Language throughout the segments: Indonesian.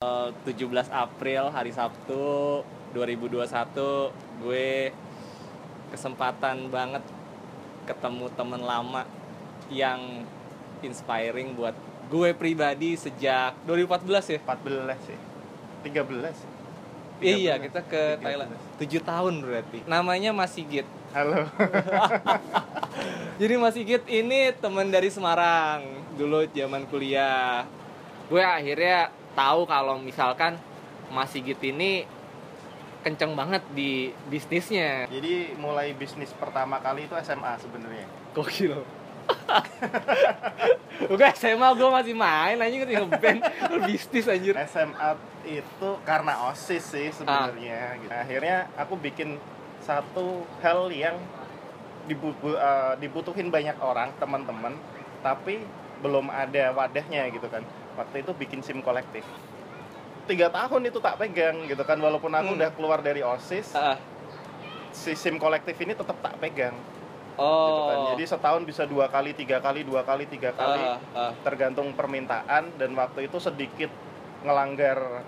Eh, 17 April hari Sabtu 2021 gue kesempatan banget ketemu temen lama yang inspiring buat gue pribadi sejak 2014 ya? 14 sih. 13 iya 13. kita ke 13. Thailand. 7 tahun berarti. Namanya Mas Sigit halo. Jadi Mas Sigit ini teman dari Semarang dulu zaman kuliah. Gue akhirnya tahu kalau misalkan Mas Sigit ini kenceng banget di bisnisnya. jadi mulai bisnis pertama kali itu SMA sebenarnya Gokil. Gue SMA gue masih main aja kan ngeband bisnis anjir. SMA itu karena osis sih sebenarnya gitu. akhirnya aku bikin satu hal yang eh, dibutuhin banyak orang teman-teman tapi belum ada wadahnya gitu kan waktu itu bikin sim kolektif tiga tahun itu tak pegang gitu kan walaupun aku Hmm. udah keluar dari osis Ah, si sim kolektif ini tetap tak pegang gitu kan. oh. jadi setahun bisa dua kali tiga kali dua kali tiga kali Ah, ah. tergantung permintaan dan waktu itu sedikit ngelanggar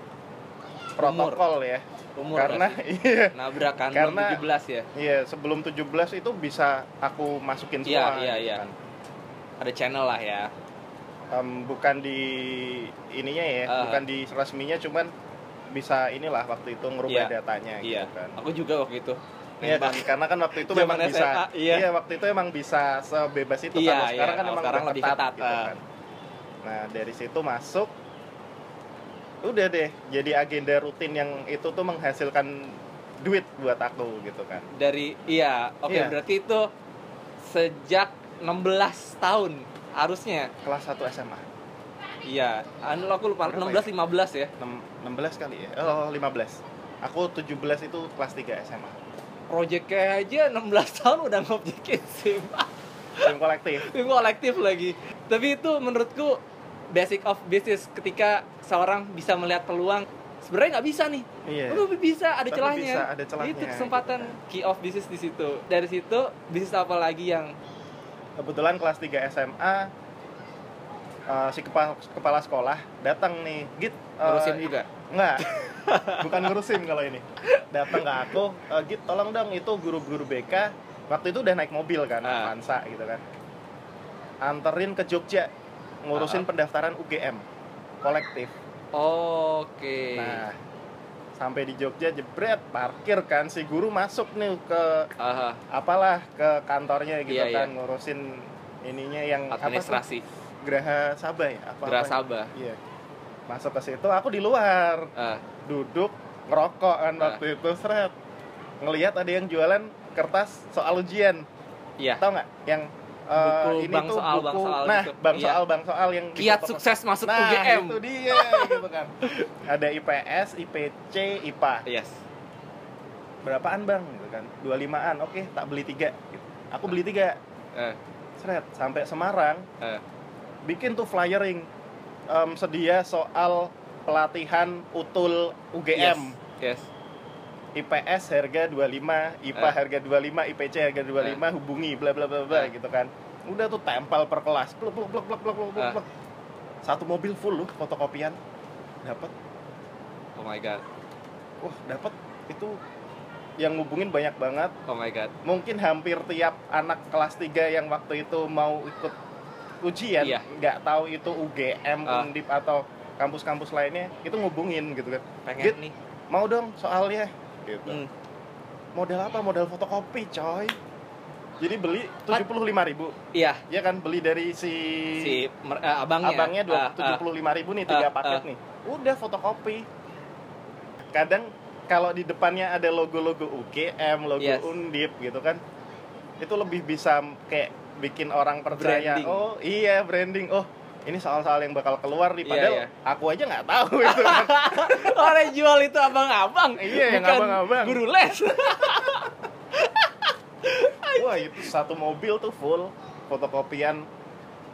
protokol ya umur karena gak iya sih? nabrak kan karena- 17 ya. iya sebelum 17 itu bisa aku masukin Iya, semua iya, gitu iya. kan. Ada channel lah ya. Em, bukan di ininya ya Ah. bukan di resminya cuman bisa inilah waktu itu ngerubah Iya, datanya Iya. gitu kan Aku juga waktu itu. Iya kan karena kan waktu itu memang SMA, bisa iya. waktu itu emang bisa sebebas itu Iya, kalau sekarang iya. kan emang sekarang lebih ketat, ketat, gitu ah. kan. Nah, dari situ masuk udah deh jadi agenda rutin yang itu tuh menghasilkan duit buat aku gitu kan. dari iya oke Iya. berarti itu sejak 16 tahun harusnya Kelas 1 SMA. iya anu aku lupa Berapa 16 15 ya Enam- 16 kali ya. Oh, 15. Aku 17 itu kelas 3 SMA. proyeknya aja 16 tahun udah ngobjekin sim Tim kolektif. sim kolektif lagi tapi itu menurutku basic of business ketika seorang bisa melihat peluang sebenarnya nggak bisa nih Iya. Lu bisa ada Tapi celahnya. bisa, ada celahnya, Itu kesempatan key of business di situ. Dari situ bisnis apa lagi yang Kebetulan kelas 3 SMA eh, si kepala kepala sekolah datang nih, Git. eh, ngurusin juga? Enggak. Bukan ngurusin kalau ini. Datang ke aku, "Eh, Git, tolong dong itu guru-guru BK. Waktu itu udah naik mobil kan, Ah. Avanza gitu kan. Anterin ke Jogja ngurusin Ah. pendaftaran UGM kolektif. Oke. Nah, sampai di Jogja jebret, parkir kan si guru masuk nih ke Aha, apalah ke kantornya gitu Iya, kan ngurusin ininya yang apa tuh? administrasi. Geraha Sabah ya apa Geraha Sabah. Iya. Masuk ke situ aku di luar Ah, duduk ngerokok kan Ah. waktu itu seret ngelihat ada yang jualan kertas soal ujian iya. tahu nggak yang Buku ini bang tuh soal, buku bang soal nah gitu. bang Iya. soal bang soal yang Kiat dipotong- sukses masuk nah UGM. itu dia gitu kan ada IPS IPC IPA Yes. berapaan bang gitu kan 25an oke tak beli tiga gitu. aku beli tiga Eh, seret sampai Semarang eh. bikin tuh flyering em, sedia soal pelatihan utul UGM Yes. yes. IPS harga 25, IPA Eh. harga 25, IPC harga 25, hubungi bla bla bla bla Eh. gitu kan. Udah tuh tempel per kelas. Pluk pluk pluk pluk pluk pluk, pluk, Eh. pluk. Satu mobil full loh fotokopian. Dapat. Oh my god. Wah, dapat itu yang ngubungin banyak banget. Oh my god. Mungkin hampir tiap anak kelas 3 yang waktu itu mau ikut ujian Iya. nggak tahu itu UGM, Ah. Undip atau kampus-kampus lainnya itu ngubungin gitu kan. Pengen Git. nih. Mau dong soalnya gitu. Hmm. model apa model fotokopi coy jadi beli 75.000 ribu Iya, ya kan beli dari si, si eh, abangnya. abangnya Ah, ah. tujuh puluh lima ribu nih tiga Ah, paket ah. nih udah fotokopi kadang kalau di depannya ada logo-logo UGM logo Yes. Undip gitu kan itu lebih bisa kayak bikin orang percaya Branding. oh iya branding oh ini soal-soal yang bakal keluar nih Iya, padahal iya. aku aja nggak tahu itu kan Orang jual itu abang-abang. Iya, yang abang-abang. Guru les. Wah itu satu mobil tuh full fotokopian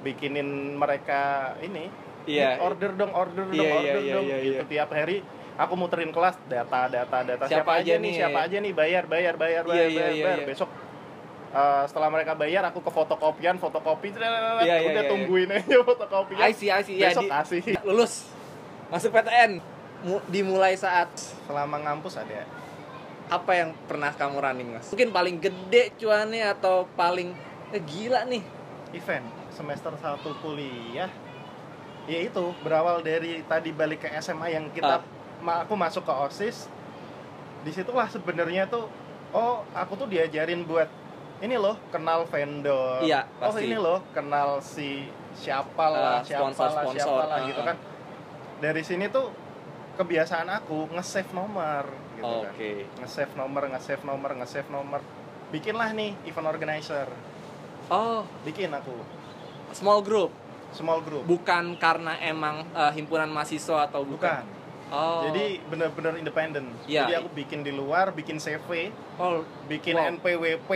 bikinin mereka ini Iya. order dong order dong Iya, iya, order iya, dong iya, gitu iya. tiap hari aku muterin kelas data data data Siapa siapa, aja nih siapa aja nih bayar bayar bayar bayar iya, bayar, iya, bayar. iya. besok eh, setelah mereka bayar aku ke fotokopian fotokopi Iya, iya, udah iya, tungguin aja fotokopian I see, I see. Ya, besok di- kasih lulus. Masuk PTN. mu- dimulai saat selama ngampus ada apa yang pernah kamu running mas? Mungkin paling gede cuannya atau paling eh, gila nih. event semester 1 kuliah ya itu berawal dari tadi balik ke SMA yang kita ma- aku masuk ke OSIS di situlah sebenarnya tuh oh aku tuh diajarin buat ini loh kenal vendor Iya, oh ini loh kenal si siapa lah Ah, siapa lah sponsor-sponsor. siapa lah Ah, gitu ah. kan dari sini tuh kebiasaan aku nge-save nomor gitu kan Oke. nge-save nomor nge-save nomor nge-save nomor bikinlah nih event organizer Oh, bikin aku small group. small group Bukan karena emang eh, himpunan mahasiswa atau bukan. bukan Oh. jadi benar-benar independen Iya. jadi aku bikin di luar bikin CV oh, bikin Wow. NPWP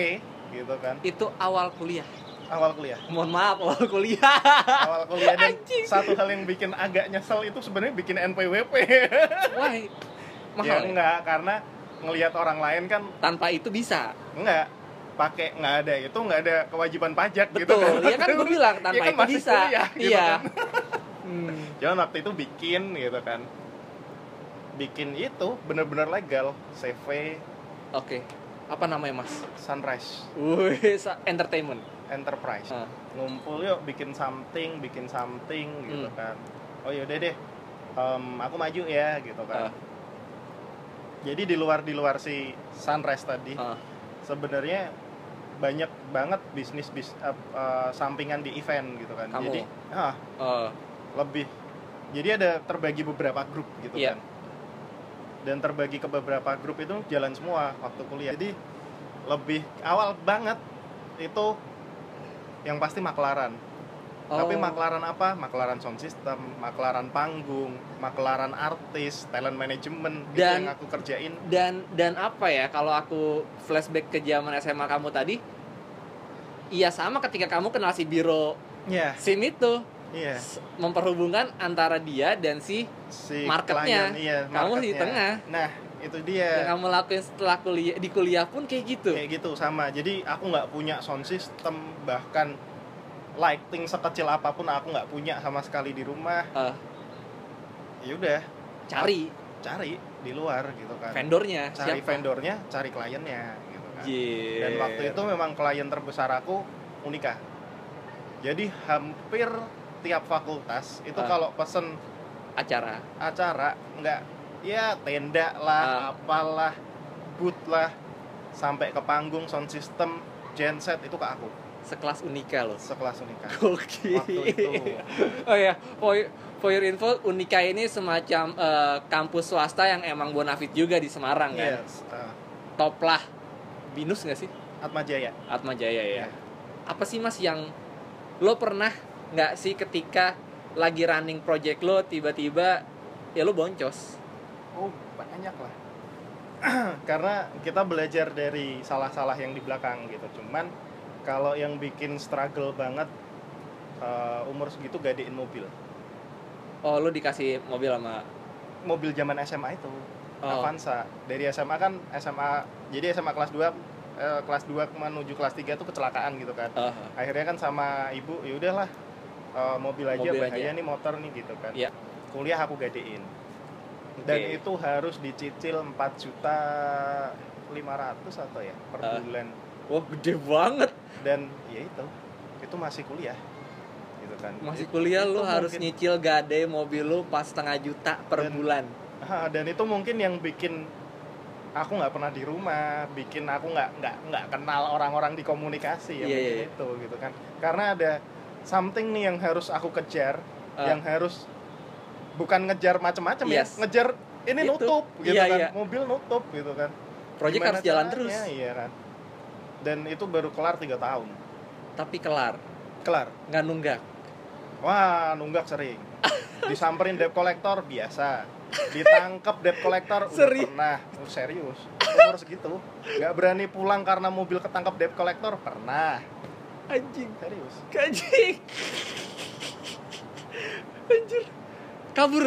gitu kan itu awal kuliah. awal kuliah Mohon maaf, awal kuliah. awal kuliah dan Anjing. satu hal yang bikin agak nyesel itu sebenarnya bikin NPWP Wah, ya mahal ya? enggak karena ngelihat orang lain kan Tanpa itu bisa. enggak pakai nggak ada itu nggak ada kewajiban pajak gitu Betul. kan Ya kan gue bilang tanpa Ya kan itu masih bisa. kuliah, gitu iya. kan. Hmm. Jangan waktu itu bikin gitu kan bikin itu bener-bener legal CV Oke. Apa namanya, Mas? Sunrise Wih, entertainment. Enterprise Ah. ngumpul yuk bikin something bikin something gitu Hmm. kan oh yaudah deh em, aku maju ya gitu kan Ah. jadi di luar di luar si sunrise tadi Ah. sebenarnya banyak banget bisnis bis eh, eh, sampingan di event gitu kan Kamu? jadi ah, Oh, lebih jadi ada terbagi beberapa grup gitu Iya. kan dan terbagi ke beberapa grup itu jalan semua waktu kuliah. Jadi lebih awal banget itu yang pasti maklaran oh. tapi maklaran apa? Maklaran sound system maklaran panggung maklaran artis talent management itu Dan- yang aku kerjain. dan dan apa ya kalau aku flashback ke zaman SMA kamu tadi iya sama ketika kamu kenal si biro Iya, SIM itu iya. S- memperhubungkan antara dia dan si Si Marketnya. klien, iya, Kamu di tengah. Nah, itu yang dia. kamu lakuin setelah kuliah di kuliah pun kayak gitu Kayak gitu sama. Jadi aku nggak punya sound system, bahkan lighting sekecil apa pun aku nggak punya sama sekali di rumah. Eh, Ya udah, cari cari di luar gitu kan. vendornya Cari siapa? vendornya, cari kliennya gitu kan. Yeah. Dan waktu itu memang klien terbesar aku Unika. Jadi hampir tiap fakultas itu Ah. kalau pesen acara acara nggak ya tenda lah Ah. apalah booth lah sampai ke panggung sound system genset itu ke aku sekelas Unika loh sekelas Unika Oke. oh ya, for, for your info, Unika ini semacam eh, kampus swasta yang emang bonafit juga di Semarang kan. yes uh, Top lah. Binus nggak sih? Atma Jaya Atma Jaya ya. Iya. Apa sih Mas yang lo pernah nggak sih ketika lagi running project lo tiba-tiba ya lo boncos? oh banyak lah. Karena kita belajar dari salah-salah yang di belakang gitu. Cuman kalau yang bikin struggle banget uh, umur segitu gadein mobil. Oh, lo dikasih mobil sama? Mobil zaman SMA itu Oh. Avanza. Dari SMA kan SMA jadi SMA kelas 2 eh, kelas 2 menuju kelas 3 tuh kecelakaan gitu kan. Eh, akhirnya kan sama ibu ya udahlah eh, mobil aja Mobil bahaya aja. nih motor nih gitu kan Iya. kuliah aku gadein dan Oke. itu harus dicicil 4 juta 500 atau ya per Ah. bulan Wah, gede banget. dan ya itu itu masih kuliah gitu kan Masih kuliah itu lo harus mungkin- nyicil gade mobil lo pas setengah juta per Dan- bulan. Dan itu mungkin yang bikin aku nggak pernah di rumah, bikin aku nggak nggak nggak kenal orang-orang di komunikasi ya Iya, mungkin iya. itu gitu kan. Karena ada something nih yang harus aku kejar, Ah. yang harus bukan ngejar macam-macam Yes. ya, ngejar ini Itu. nutup gitu Iya, kan, iya. mobil nutup gitu kan. Gimana harus jalan terus. Iya kan. Dan itu baru kelar tiga tahun. Tapi kelar, Kelar. nggak nunggak. Wah, nunggak sering. Disamperin debt collector biasa. Ditangkep debt collector udah Seri- pernah. Oh, serius. Umur segitu. Nggak berani pulang karena mobil ketangkep debt collector pernah. Anjing, Serius. anjing. Anjir. Kabur.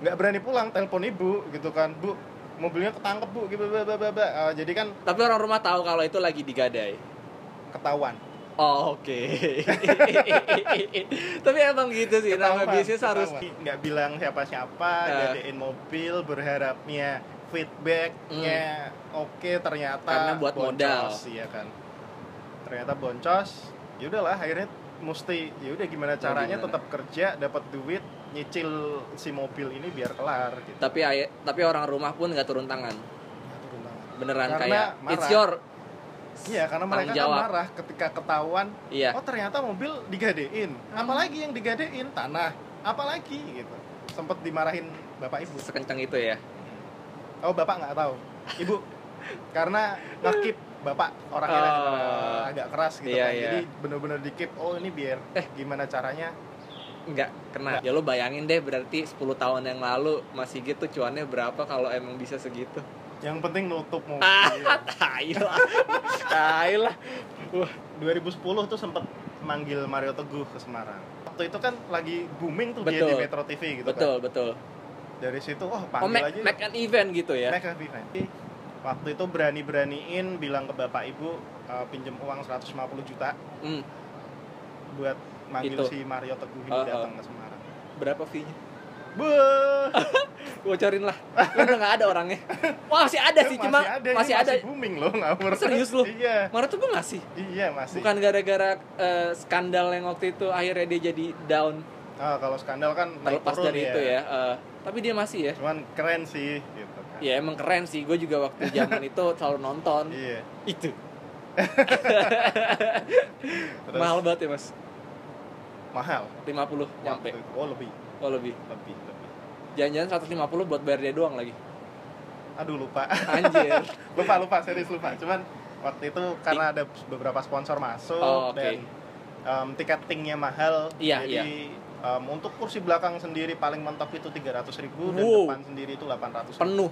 Nggak berani pulang telepon ibu gitu kan. Bu, mobilnya ketangkep bu gitu. Eh, jadi kan Tapi orang rumah tahu kalau itu lagi digadai. ketahuan. Oh, oke. Tapi emang gitu sih, nama Ketahuan, bisnis harus ketahuan. nggak bilang siapa-siapa, Eh. gadein mobil, berharapnya feedbacknya oke ternyata Hmm. Karena buat modal. iya kan. Ternyata boncos, ya udahlah akhirnya mesti ya udah gimana caranya gimana? tetap kerja, dapat duit, nyicil si mobil ini biar kelar gitu. tapi tapi orang rumah pun nggak turun tangan. Nggak turun tangan. Beneran Karena kayak marah. it's your Iya, karena mereka kan jawab. marah ketika ketahuan iya. oh ternyata mobil digadein apalagi yang digadein tanah apalagi gitu sempet dimarahin bapak ibu Sekencang itu ya. oh bapak nggak tahu ibu karena ngekip bapak orangnya Oh. uh, agak keras gitu Iya, kan iya. jadi bener-bener dikip oh ini biar Eh. gimana caranya Nggak kena. Ya lo bayangin deh berarti 10 tahun yang lalu masih gitu cuannya berapa kalau emang bisa segitu. yang penting nutup mobil Ah, tai lah. tai lah. Wah, 2010 tuh sempet manggil Mario Teguh ke Semarang waktu itu kan lagi booming tuh dia di Betul. Metro TV gitu betul, kan betul. dari situ oh Oh, panggil make, aja make an event gitu ya. Make a event. Waktu itu berani-beraniin bilang ke bapak ibu uh, pinjem uang 150 juta Hmm, buat manggil Itu. si Mario Teguh ini Oh, oh. datang ke Semarang. berapa fee-nya? Bocorin lah. Udah nggak ada orangnya. Wah, masih ada sih, cuma masih ada, masih ada. masih booming loh ngawur. Serius lu? Iya, Maret tuh gue ngasih. iya masih. Bukan gara-gara eh, skandal yang waktu itu akhirnya dia jadi down Ah, kalau skandal kan terlepas dari itu ya. Eh, tapi dia masih ya. Cuman keren sih gitu. Ya emang keren sih. Gue juga waktu zaman itu selalu nonton. Iya. Itu mahal banget ya mas. mahal. 50 nyampe. Oh, lebih, Oh lebih. lebih, lebih. Jangan-jangan 150 buat bayar dia doang lagi. Aduh, lupa. Anjir. lupa, lupa, serius lupa. Cuman waktu itu karena ada beberapa sponsor masuk Oh, oke. dan um, tiketingnya mahal. Iya, jadi um, untuk kursi belakang sendiri paling mentok itu 300 ribu dan Wow. depan sendiri itu 800 ribu. Penuh.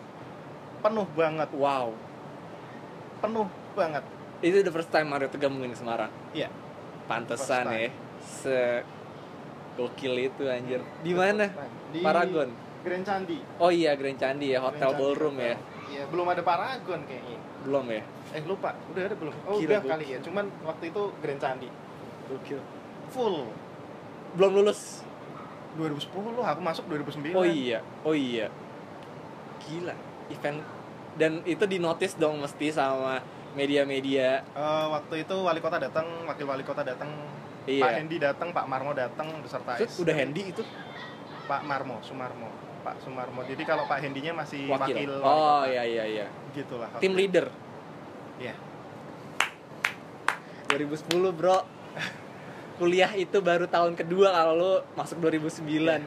Penuh banget, Wow. penuh banget. Itu the first time Mario Teguh mungkin di Semarang. Iya. Pantesan ya. Se gokil itu anjir. Di mana? Di Paragon. Grand Candi. Oh iya Grand Candi ya, Hotel Grand Candi Ballroom Hotel. ya. Iya, belum ada Paragon kayaknya. Belum ya? Eh lupa, udah ada belum? Oh Gila, udah gokil. kali ya. Cuman waktu itu Grand Candi Gokil. full. Belum lulus. 2010 aku masuk 2009. Oh iya, oh iya. Gila, event dan itu di notice dong mesti sama media-media. Eh, waktu itu wali kota datang, wakil wali kota datang, Pak Iya. Hendi datang, Pak Marmo datang beserta istri. udah handy itu Pak Marmo, Sumarmo, Pak Sumarmo. Jadi kalau Pak Hendinya masih wakil, wakil. wali Oh kota. iya iya iya. gitulah. Tim leader Iya. 2010 bro. Kuliah itu baru tahun kedua kalau lu masuk 2009. Iya.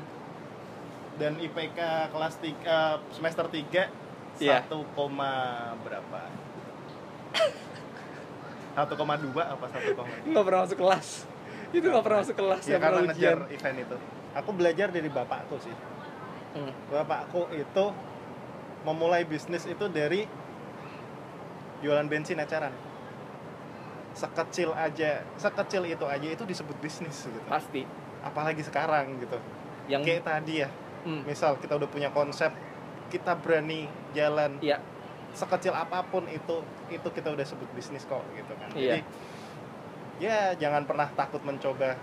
Dan IPK kelas 3 semester 3 1, koma berapa? 1,2 apa 1, Nggak pernah masuk kelas. Itu nggak pernah masuk kelas ya karena ngejar event itu. Aku belajar dari bapakku sih. Hmm. Bapakku itu memulai bisnis itu dari jualan bensin eceran. Sekecil aja, sekecil itu aja itu disebut bisnis gitu. Pasti. Apalagi sekarang gitu. Yang Kayak tadi ya, Hmm. misal kita udah punya konsep, kita berani jalan Iya. sekecil apa pun itu itu kita udah sebut bisnis kok gitu kan. Iya. Jadi ya jangan pernah takut mencoba.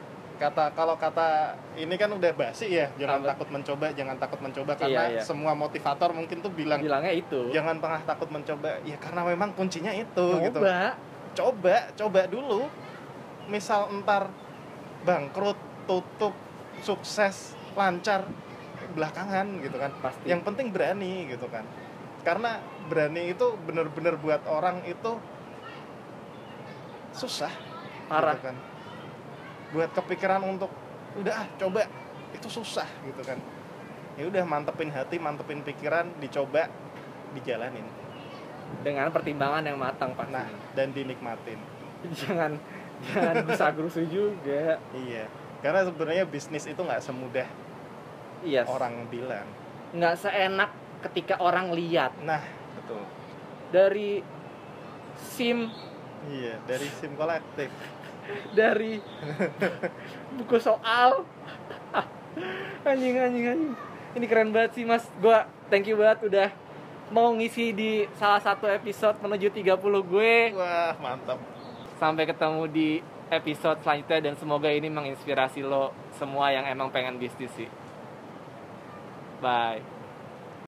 Kata kalau kata ini kan udah basi ya, jangan Apa? takut mencoba, jangan takut mencoba karena Iya, iya. semua motivator mungkin tuh bilang bilangnya itu. jangan pernah takut mencoba. Ya karena memang kuncinya itu gitu. Coba. Coba, coba dulu. Misal entar bangkrut, tutup, sukses, lancar belakangan gitu kan Pasti. yang penting berani gitu kan karena berani itu bener-bener buat orang itu susah parah. gitu kan buat kepikiran untuk udah ah coba itu susah gitu kan ya udah mantepin hati mantepin pikiran dicoba dijalanin Dengan pertimbangan yang matang pasti. nah dan dinikmatin jangan jangan gusa-grusu juga. iya karena sebenarnya bisnis itu nggak semudah Iya. orang bilang. Nggak seenak ketika orang lihat. Nah betul. Dari SIM. Iya dari sim kolektif. Dari buku soal. Anjing anjing anjing. Ini keren banget sih mas. Gua thank you banget udah mau ngisi di salah satu episode menuju 30 gue. Wah mantap. Sampai ketemu di episode selanjutnya dan semoga ini menginspirasi lo semua yang emang pengen bisnis sih 拜。